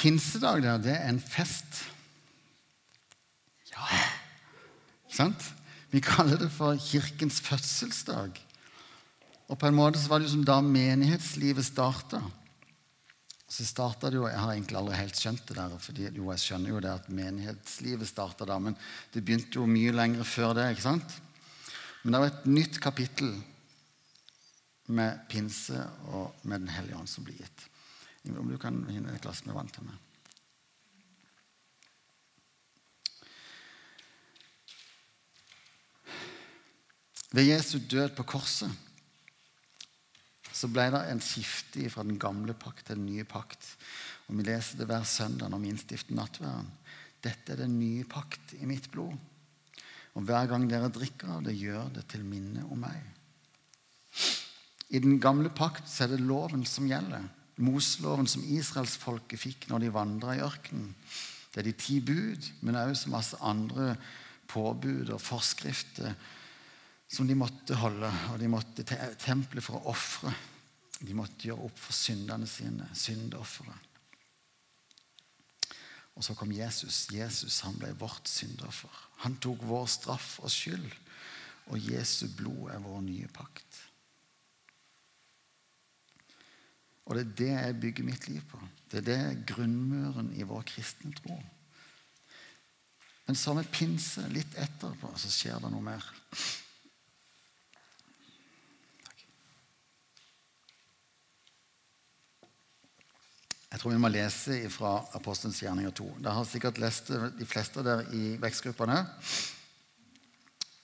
Pinsedag da, det er en fest. Ja Sant? Vi kaller det for kirkens fødselsdag. Og på en måte så var det jo som da menighetslivet starta. Så starta det jo Jeg har egentlig aldri helt skjønt det der, fordi jo, jeg skjønner jo det at menighetslivet starta da, men det begynte jo mye lenger før det. ikke sant? Men det var et nytt kapittel med pinse og med Den hellige ånd som blir gitt. Om du kan finne et glass med vann til meg. Ved Jesu død på korset så ble det en skifte fra den gamle pakt til den nye pakt. Og Vi leser det hver søndag når vi innstifter nattverden. Dette er den nye pakt i mitt blod. Og hver gang dere drikker av det, gjør det til minne om meg. I den gamle pakt så er det loven som gjelder. Moseloven som israelsfolket fikk når de vandra i ørkenen. Det er de ti bud, men også masse andre påbud og forskrifter som de måtte holde. Og de måtte til tempelet for å ofre. De måtte gjøre opp for syndene sine, syndofferet. Og så kom Jesus. Jesus han ble vårt syndoffer. Han tok vår straff og skyld. Og Jesu blod er vår nye pakt. Og det er det jeg bygger mitt liv på. Det er det grunnmuren i vår kristne tro. Men samme pinse litt etterpå så skjer det noe mer. Jeg tror vi må lese fra Apostelens gjerninger 2. Det har sikkert lest de fleste der i vekstgruppene.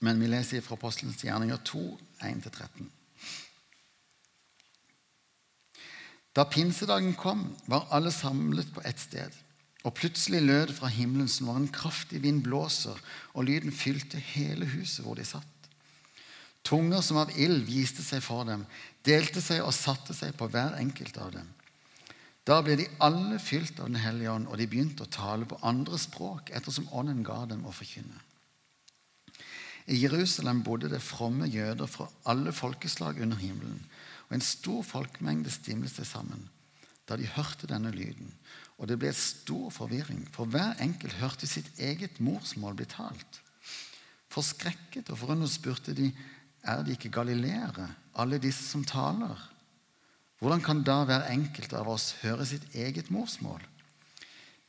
Men vi leser fra Apostelens gjerninger 2, 1-13. Da pinsedagen kom, var alle samlet på ett sted. Og plutselig lød det fra himmelen som var en kraftig vind blåser, og lyden fylte hele huset hvor de satt. Tunger som av ild viste seg for dem, delte seg og satte seg på hver enkelt av dem. Da ble de alle fylt av Den hellige ånd, og de begynte å tale på andre språk ettersom ånden ga dem å forkynne. I Jerusalem bodde det fromme jøder fra alle folkeslag under himmelen. Og en stor folkemengde stimlet seg sammen da de hørte denne lyden. Og det ble stor forvirring, for hver enkelt hørte sitt eget morsmål bli talt. Forskrekket og forundret spurte de, er de ikke galileere, alle disse som taler? Hvordan kan da hver enkelt av oss høre sitt eget morsmål?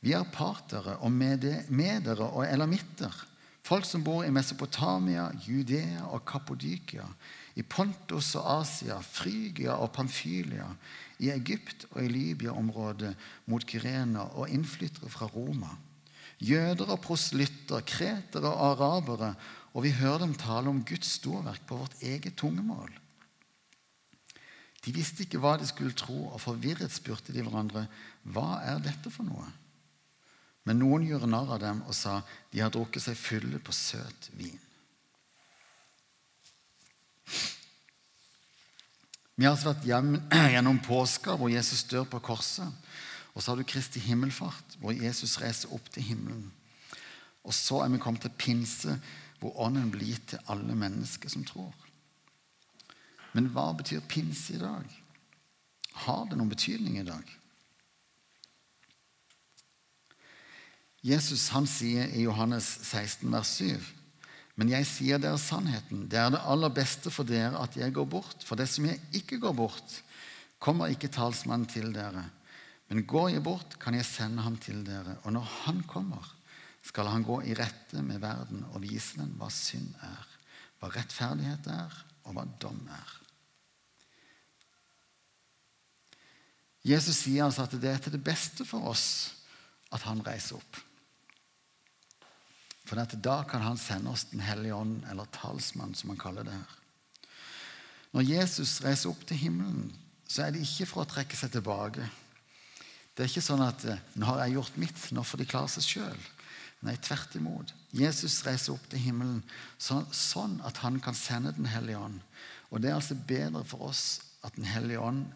Vi er partere og medere og elamitter, folk som bor i Mesopotamia, Judea og Kappodykia, i Pontus og Asia, Frygia og Pamfylia, i Egypt og i Libya-området mot Kyrena og innflyttere fra Roma. Jøder og proselytter, kretere og arabere, og vi hører dem tale om Guds storverk på vårt eget tungemål. De visste ikke hva de skulle tro, og forvirret spurte de hverandre, hva er dette for noe? Men noen gjorde narr av dem og sa, de har drukket seg fulle på søt vin. Vi har altså vært gjennom påska, hvor Jesus dør på korset. Og så har du Kristi himmelfart, hvor Jesus reiser opp til himmelen. Og så er vi kommet til pinse, hvor ånden blir gitt til alle mennesker som tror. Men hva betyr pinse i dag? Har det noen betydning i dag? Jesus han sier i Johannes 16, vers 7 men jeg sier dere sannheten. Det er det aller beste for dere at jeg går bort. For dersom jeg ikke går bort, kommer ikke talsmannen til dere. Men går jeg bort, kan jeg sende ham til dere. Og når han kommer, skal han gå i rette med verden og vise den hva synd er, hva rettferdighet er, og hva dom er. Jesus sier altså at det er til det beste for oss at han reiser opp. For da kan han sende oss Den hellige ånd, eller talsmann, som han kaller det her. Når Jesus reiser opp til himmelen, så er det ikke for å trekke seg tilbake. Det er ikke sånn at eh, 'nå har jeg gjort mitt, nå får de klare seg sjøl'. Nei, tvert imot. Jesus reiser opp til himmelen sånn at han kan sende Den hellige ånd. Og det er altså bedre for oss at Den hellige ånd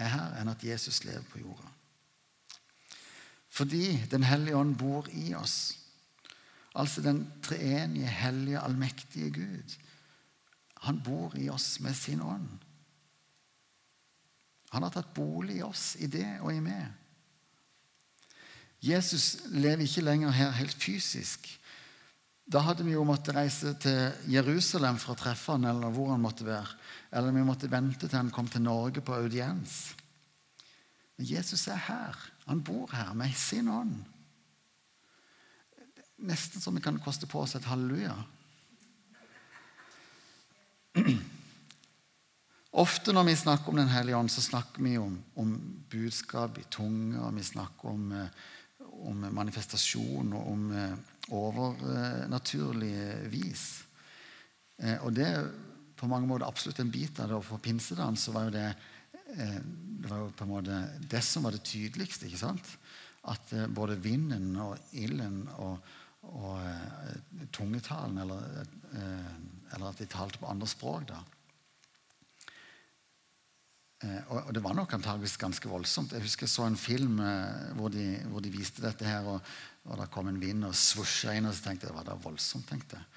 er her, enn at Jesus lever på jorda. Fordi Den hellige ånd bor i oss. Altså den treenige, hellige, allmektige Gud. Han bor i oss med sin ånd. Han har tatt bolig i oss, i det og i meg. Jesus lever ikke lenger her helt fysisk. Da hadde vi jo måttet reise til Jerusalem for å treffe han, eller hvor han måtte være. Eller vi måtte vente til han kom til Norge på audiens. Men Jesus er her. Han bor her med sin ånd. Nesten så vi kan koste på oss et halleluja. Ofte når vi snakker om Den hellige ånd, så snakker vi om, om budskap i tunge, og vi snakker om, eh, om manifestasjon og om eh, overnaturlig vis. Eh, og det er på mange måter absolutt en bit av det. Og for pinsedagen så var jo det det var jo på en måte det som var det tydeligste. ikke sant? At både vinden og ilden og, og tungetalen, eller, eller at de talte på andre språk, da, Eh, og, det var nok antageligvis ganske voldsomt. Jeg husker jeg så en film eh, hvor de, hvor de viste dette her, og, og det kom en vind og svosja inn, og så tenkte jeg det var voldsomt. tenkte jeg.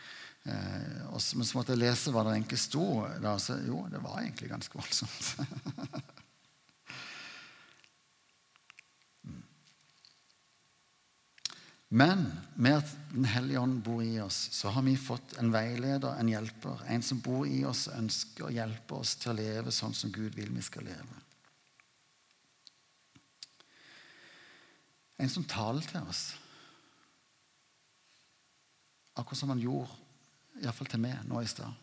Eh, og så, men så måtte jeg lese hva det egentlig sto. Da, så, jo, det var egentlig ganske voldsomt. Men med at Den hellige ånd bor i oss, så har vi fått en veileder, en hjelper. En som bor i oss og ønsker å hjelpe oss til å leve sånn som Gud vil vi skal leve. En som taler til oss. Akkurat som han gjorde, iallfall til meg nå i stad.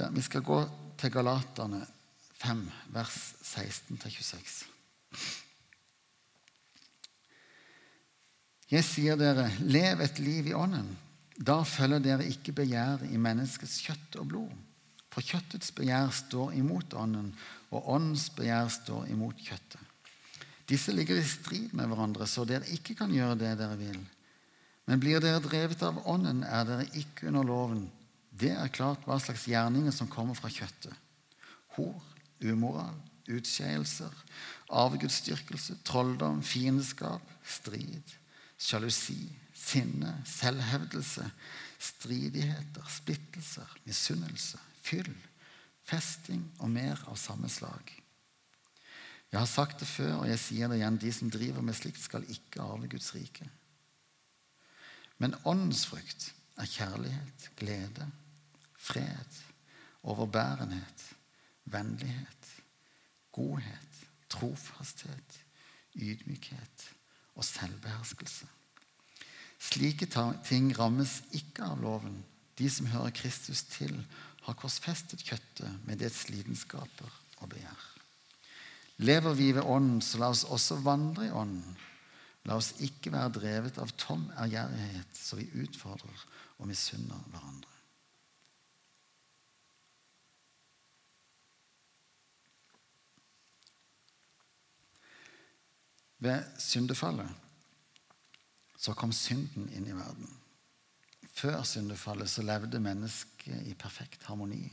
Vi skal gå til Galaterne 5, vers 16-26. Jeg sier dere, lev et liv i ånden. Da følger dere ikke begjæret i menneskets kjøtt og blod. For kjøttets begjær står imot ånden, og åndens begjær står imot kjøttet. Disse ligger i strid med hverandre, så dere ikke kan gjøre det dere vil. Men blir dere drevet av ånden, er dere ikke under loven. Det er klart hva slags gjerninger som kommer fra kjøttet. Hor, umoral, utskeielser, avgudsdyrkelse, trolldom, fiendskap, strid sjalusi, sinne, selvhevdelse, stridigheter, splittelser, misunnelse, fyll, festing og mer av samme slag. Jeg har sagt det før, og jeg sier det igjen, de som driver med slikt, skal ikke arve Guds rike. Men åndens frukt er kjærlighet, glede, fred, overbærenhet, vennlighet, godhet, trofasthet, ydmykhet og selvbeherskelse. Slike ting rammes ikke av loven. De som hører Kristus til, har korsfestet kjøttet med dets lidenskaper og begjær. Lever vi ved Ånden, så la oss også vandre i Ånden. La oss ikke være drevet av tom ærgjerrighet, så vi utfordrer og misunner hverandre. Ved syndefallet så kom synden inn i verden. Før syndefallet så levde mennesket i perfekt harmoni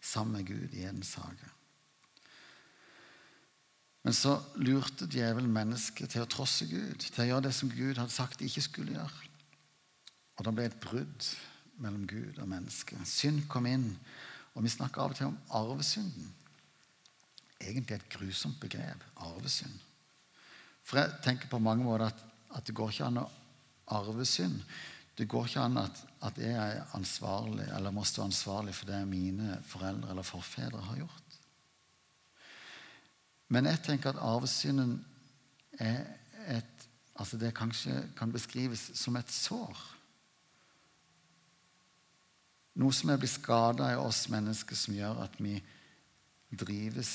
sammen med Gud i en sage. Men så lurte djevelen mennesket til å trosse Gud, til å gjøre det som Gud hadde sagt de ikke skulle gjøre. Og det ble et brudd mellom Gud og mennesket. Synd kom inn, og vi snakker av og til om arvesynden. Egentlig et grusomt begrep. Arvesynd. For jeg tenker på mange måter at, at det går ikke an å arve synd. Det går ikke an at, at jeg er ansvarlig eller må stå ansvarlig for det mine foreldre eller forfedre har gjort. Men jeg tenker at arvesynden er et Altså det kanskje kan beskrives som et sår. Noe som er blitt skada i oss mennesker, som gjør at vi drives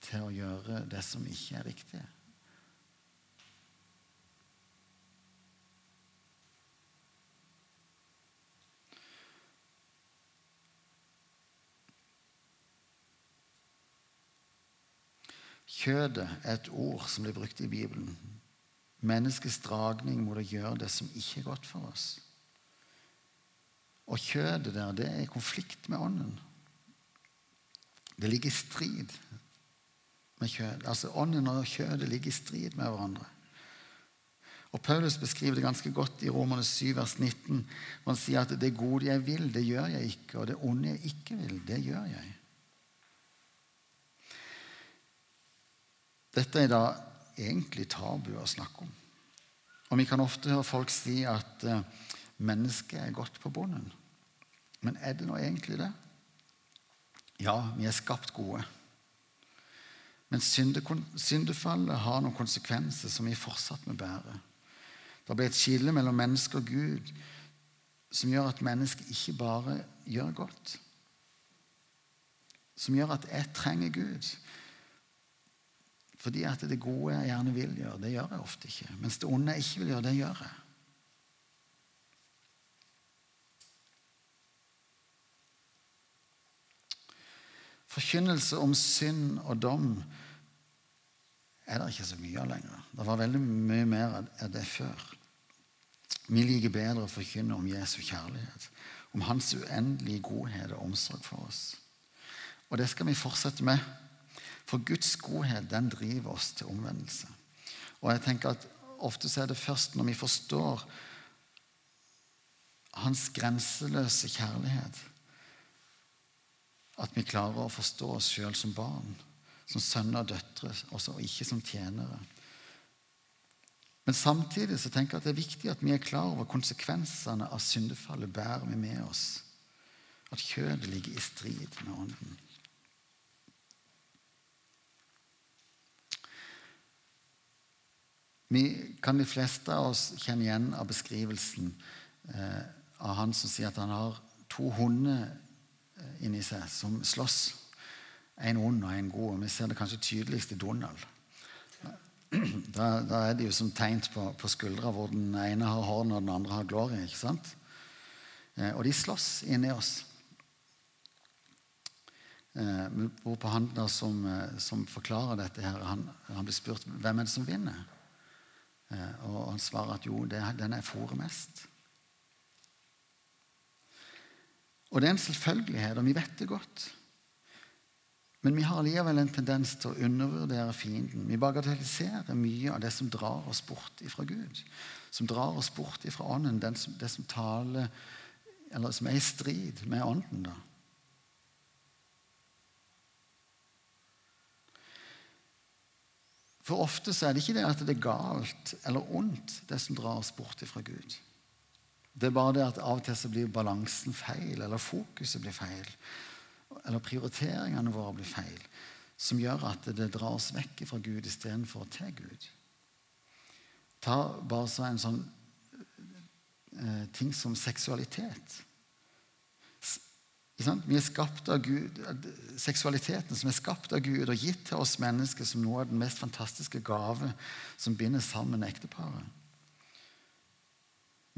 til å gjøre det som ikke er riktig. Kjødet er et ord som blir brukt i Bibelen. Menneskets dragning mot å gjøre det som ikke er godt for oss. Og kjødet der, det er i konflikt med ånden. Det ligger i strid med kjødet. Altså Ånden og kjødet ligger i strid med hverandre. Og Paulus beskriver det ganske godt i Romerne 7, vers 19. hvor Han sier at det gode jeg vil, det gjør jeg ikke, og det onde jeg ikke vil, det gjør jeg. Dette er da egentlig tabu å snakke om. Og vi kan ofte høre folk si at uh, mennesket er godt på bunnen. Men er det nå egentlig det? Ja, vi er skapt gode. Men syndefallet har noen konsekvenser som vi fortsatt må bære. Det blir et skille mellom menneske og Gud som gjør at mennesket ikke bare gjør godt. Som gjør at jeg trenger Gud. Fordi at det gode jeg gjerne vil gjøre, det gjør jeg ofte ikke. Mens det onde jeg ikke vil gjøre, det gjør jeg. Forkynnelse om synd og dom er det ikke så mye av lenger. Det var veldig mye mer av det før. Vi liker bedre å forkynne om Jesu kjærlighet, om hans uendelige godhet og omsorg for oss. Og det skal vi fortsette med. For Guds godhet den driver oss til omvendelse. Og jeg tenker at Ofte så er det først når vi forstår hans grenseløse kjærlighet, at vi klarer å forstå oss sjøl som barn, som sønner og døtre, og ikke som tjenere. Men samtidig så tenker jeg at det er viktig at vi er klar over konsekvensene av syndefallet bærer vi med oss. At kjødet ligger i strid med ånden. Vi kan de fleste av oss kjenne igjen av beskrivelsen eh, av han som sier at han har to hunder Eh, inni seg som slåss. En ond og en god. Vi ser det kanskje tydeligst i Donald. Da, da er det jo som tegnt på, på skuldra hvor den ene har horn og den andre har glorie. ikke sant? Eh, og de slåss inni oss. Eh, hvorpå han da som, eh, som, forklarer dette, her, han, han blir spurt hvem er det som vinner. Eh, og han svarer at jo, det, den jeg fôrer mest. Og det er en selvfølgelighet, og vi vet det godt. Men vi har allikevel en tendens til å undervurdere fienden. Vi bagatelliserer mye av det som drar oss bort ifra Gud. Som drar oss bort ifra Ånden. Som, det som taler Eller som er i strid med Ånden. da. For ofte så er det ikke det at det er galt eller ondt, det som drar oss bort ifra Gud. Det er bare det at av og til så blir balansen feil, eller fokuset blir feil. Eller prioriteringene våre blir feil. Som gjør at det drar oss vekk fra Gud istedenfor til Gud. Ta bare så en sånn eh, ting som seksualitet. Vi er skapt av Gud, Seksualiteten som er skapt av Gud og gitt til oss mennesker som noe av den mest fantastiske gave som binder sammen ekteparet.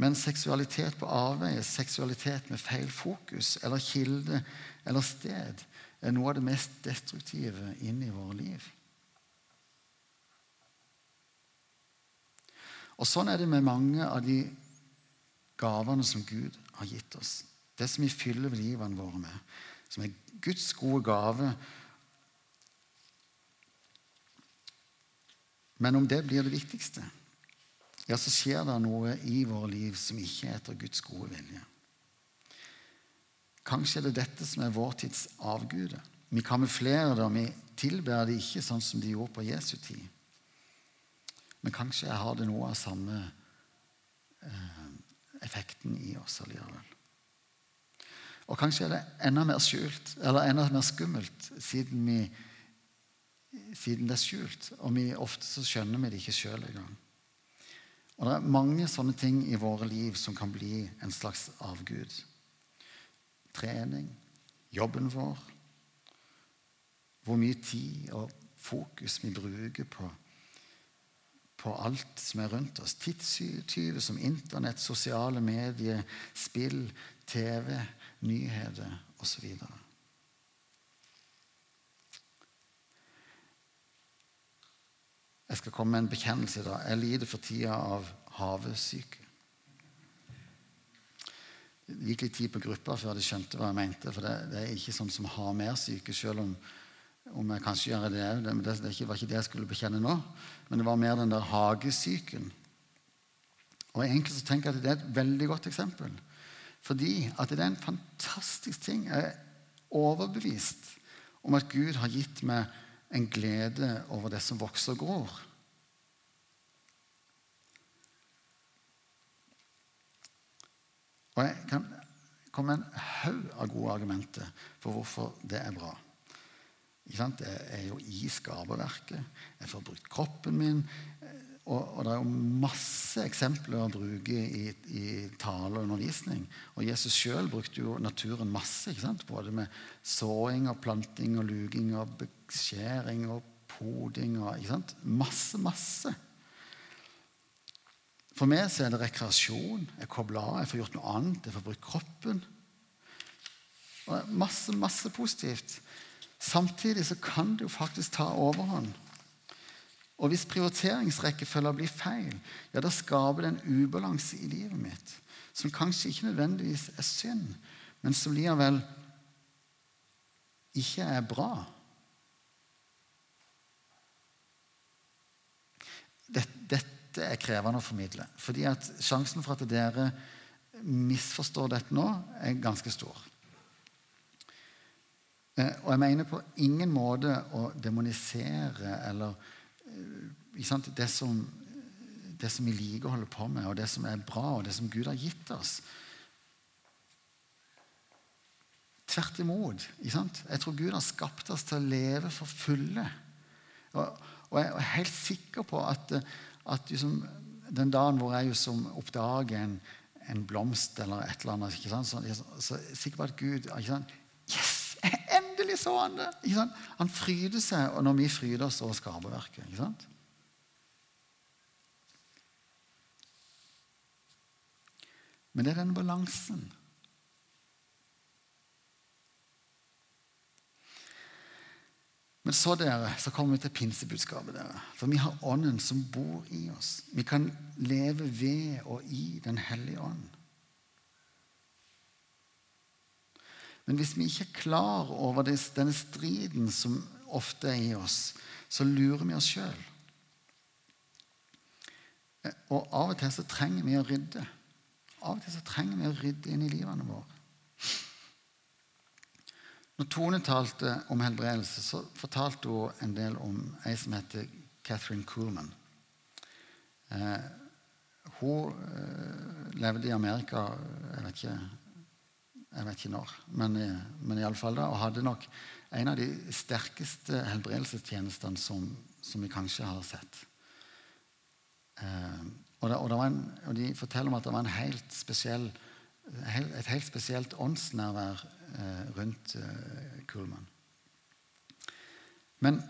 Men seksualitet på avveie, seksualitet med feil fokus eller kilde eller sted, er noe av det mest destruktive inn i våre liv. Og Sånn er det med mange av de gavene som Gud har gitt oss. Det som vi fyller livene våre med, som er Guds gode gave. Men om det blir det viktigste ja, så skjer det noe i våre liv som ikke er etter Guds gode vilje. Kanskje er det dette som er vår tids avgude. Vi kamuflerer det, og vi tilber det ikke sånn som de gjorde på Jesu tid. Men kanskje har det noe av samme eh, effekten i oss allikevel. Og kanskje er det enda mer skjult, eller enda mer skummelt, siden, vi, siden det er skjult. Og vi, ofte så skjønner vi det ikke sjøl engang. Og Det er mange sånne ting i våre liv som kan bli en slags avgud. Trening, jobben vår, hvor mye tid og fokus vi bruker på, på alt som er rundt oss. Tidstyver som Internett, sosiale medier, spill, TV, nyheter osv. Jeg skal komme med en bekjennelse. da. Jeg lider for tida av havesyke. Det gikk litt tid på gruppa før de skjønte hva jeg mente. For det, det er ikke sånn som har mer syke, selv om, om jeg kanskje gjør det òg. Det, det, var ikke det jeg skulle bekjenne nå. Men det var mer den der hagesyken. Og egentlig så tenker jeg at det er et veldig godt eksempel. Fordi at det er en fantastisk ting. Jeg er overbevist om at Gud har gitt meg en glede over det som vokser og gror. Og jeg kan komme med en haug av gode argumenter for hvorfor det er bra. Jeg er jo i skaperverket. Jeg får brukt kroppen min. Og, og, det er jo masse eksempler å bruke i, i tale og undervisning. Og Jesus sjøl brukte jo naturen masse. ikke sant? Både med såing og planting og luking og beskjæring og poding og Masse, masse. For meg så er det rekreasjon. Jeg kobler av, jeg får gjort noe annet. Jeg får brukt kroppen. Og masse, masse positivt. Samtidig så kan det jo faktisk ta overhånd. Og hvis prioriteringsrekkefølgen blir feil, ja, da skaper det en ubalanse i livet mitt som kanskje ikke nødvendigvis er synd, men som likevel ikke er bra. Dette, er krevende å formidle. fordi at sjansen for at dere misforstår dette nå, er ganske stor. Eh, og jeg mener på ingen måte å demonisere eller det, som, det som vi liker å holde på med, og det som er bra, og det som Gud har gitt oss. Tvert imot. Jeg tror Gud har skapt oss til å leve for fulle. Og, og jeg er helt sikker på at at liksom, den dagen hvor jeg liksom oppdager en, en, blomst eller et eller annet, så, så, så er jeg sikker på at Gud Yes! Endelig så han det! Han fryder seg, og når vi fryder oss over skaperverket. ikke sant? Men det er denne balansen Men så dere, så kommer vi til pinsebudskapet. dere. For vi har Ånden som bor i oss. Vi kan leve ved og i Den hellige ånd. Men hvis vi ikke er klar over denne striden som ofte er i oss, så lurer vi oss sjøl. Og av og til så trenger vi å rydde. Av og til så trenger vi å rydde inn i livene våre. Når Tone talte om helbredelse, så fortalte hun en del om ei som heter Catherine Coolman. Eh, hun eh, levde i Amerika jeg vet ikke, jeg vet ikke når, men, eh, men iallfall da, og hadde nok en av de sterkeste helbredelsestjenestene som, som vi kanskje har sett. Eh, og, det, og, det en, og, De forteller om at det var helt spesiell, et helt spesielt åndsnærvær Eh, rundt eh, Kuhlmann. Men,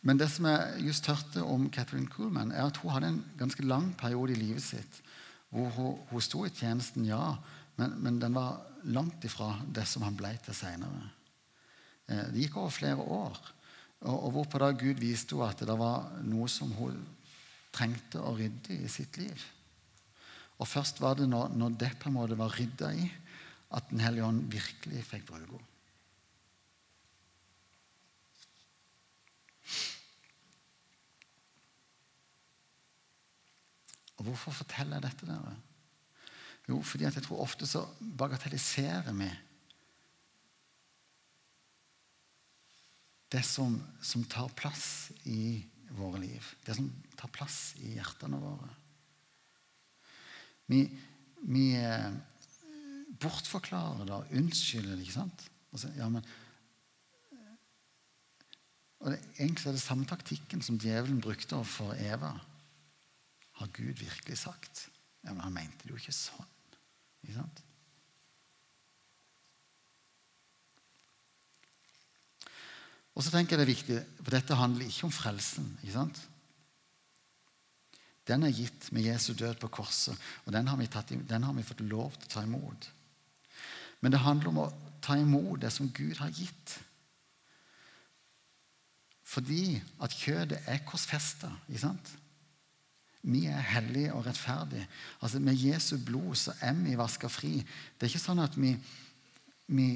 men, det som jeg just hørte om Catherine Kuhlmann, er at hun hadde en ganske lang periode i livet sitt hvor hun, hun sto i tjenesten, ja, men, men, den var langt ifra det som han ble til seinere. Eh, det gikk over flere år. Og, hvorpå da Gud viste henne at det var noe som hun trengte å rydde i sitt liv. Og først var det når, når det på en måte var rydda i, at Den hellige ånd virkelig fikk bruke henne. Og Hvorfor forteller jeg dette? dere? Jo, fordi jeg tror ofte så bagatelliserer vi det som, som, tar plass i våre liv. Det som tar plass i hjertene våre. Vi, vi bortforklarer det og unnskylder det. ikke sant? Så, ja, men, og det, Egentlig er det samme taktikken som djevelen brukte overfor Eva. Har Gud virkelig sagt? Ja, Men han mente det jo ikke sånn. Ikke sant? Og så tenker jeg det er viktig, for dette handler ikke om frelsen. ikke sant? Den er gitt med Jesu død på korset, og den har tatt, den har vi fått lov til å ta imot. Men det handler om å ta imot det som Gud har gitt. Fordi at kjødet er korsfesta. Vi er hellige og rettferdige. Altså Med Jesu blod så er vi vaska fri. Det er ikke sånn at vi, vi,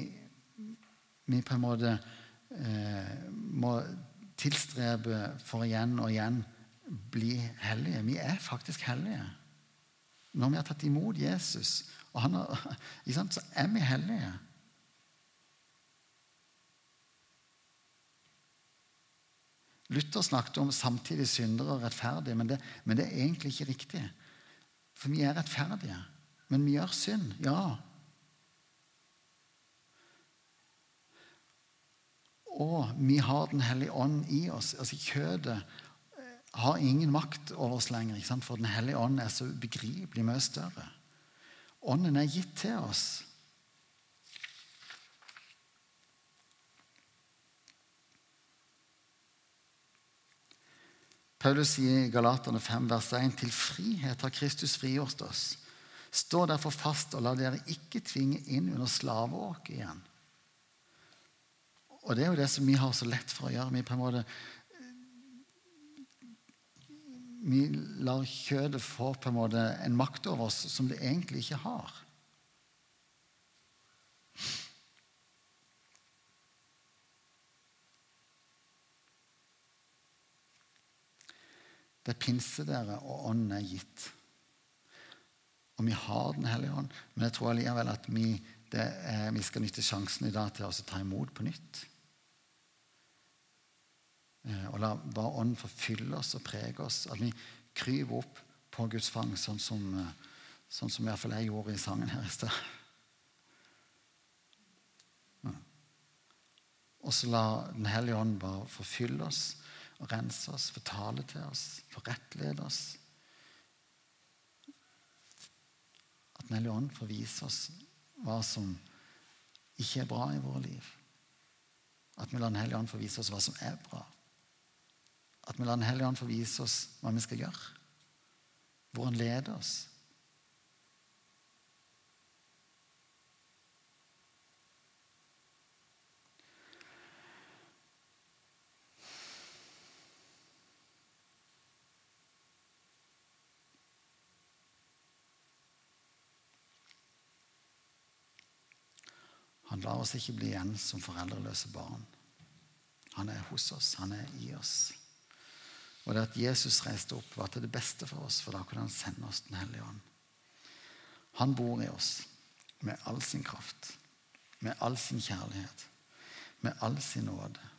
vi på en måte eh, må tilstrebe for igjen og igjen bli hellige. Vi er faktisk hellige. Når vi har tatt imot Jesus har, så er vi hellige. Luther snakket om samtidig syndere og rettferdige, men det, men det er egentlig ikke riktig. For vi er rettferdige, men vi gjør synd. Ja. Og vi har Den hellige ånd i oss. Altså Kjødet eh, har ingen makt over oss lenger, for Den hellige ånd er så ubegripelig mye større. Ånden er gitt til oss. Paulus sier i Galaterne 5, vers 1.: Til frihet har Kristus frigjort oss. Stå derfor fast og la dere ikke tvinge inn under slaveåket igjen. Og det er jo det som vi har så lett for å gjøre. Vi på en måte vi lar kjødet få på en måte en makt over oss som det egentlig ikke har. Det er pinse dere, og ånden er gitt. Og vi har Den hellige ånd, men jeg tror allikevel at vi, er, vi skal nytte sjansen i dag til å ta imot på nytt. Eh, og la bare ånden få fylle oss og prege oss. At vi kryver opp på Guds fang, sånn som, eh, sånn som i jeg gjorde i sangen her i sted. Og så la Den hellige ånd bare forfylle oss og rense oss, fortale til oss, forrettlede oss. At Den hellige ånd får vise oss hva som ikke er bra i våre liv. At vi lar Den hellige ånd få vise oss hva som er bra. At vi lar Den hellige ånd få vise oss hva vi skal gjøre. Hvor Han leder oss. Han lar oss ikke bli igjen som foreldreløse barn. Han er hos oss, han er i oss. Og det at Jesus reiste opp, var til det beste for oss, for da kunne han sende oss Den hellige ånd. Han bor i oss med all sin kraft, med all sin kjærlighet, med all sin nåde,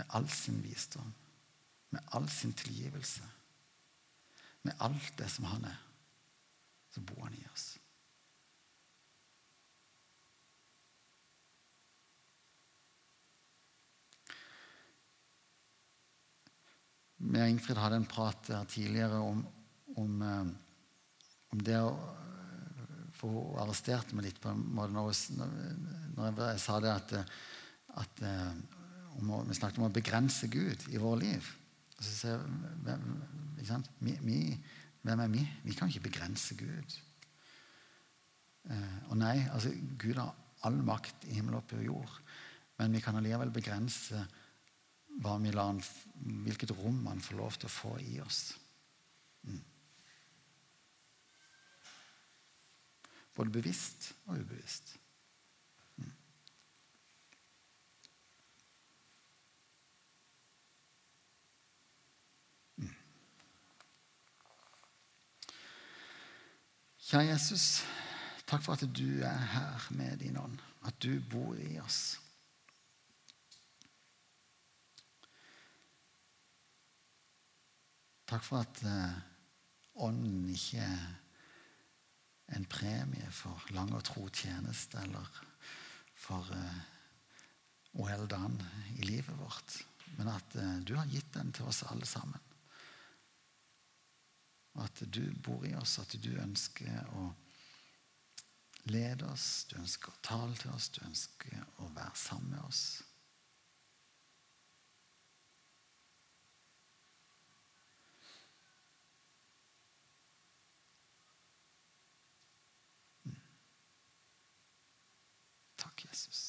med all sin visdom, med all sin tilgivelse. Med alt det som han er, så bor han i oss. Vi og Ingfrid hadde en prat her tidligere om, om, eh, om det å For hun arresterte meg litt på en måte når, når jeg sa det at, at eh, om, vi snakket om å begrense Gud i vårt liv. Så sier jeg, hvem, vi, hvem er vi? Vi kan ikke begrense Gud. Eh, og nei, altså Gud har all makt i himmel og på jord. Men vi kan allikevel begrense Gud han, hvilket rom han får lov til å få i oss. Mm. Både bevisst og ubevisst. Mm. Mm. Kjære Jesus, takk for at du er her med din ånd. At du bor i oss. Takk for at eh, ånden ikke er en premie for lang og tro tjeneste eller for eh, well done i livet vårt, men at eh, du har gitt den til oss alle sammen. Og at du bor i oss, at du ønsker å lede oss, du ønsker å tale til oss, du ønsker å være sammen med oss. Jesus.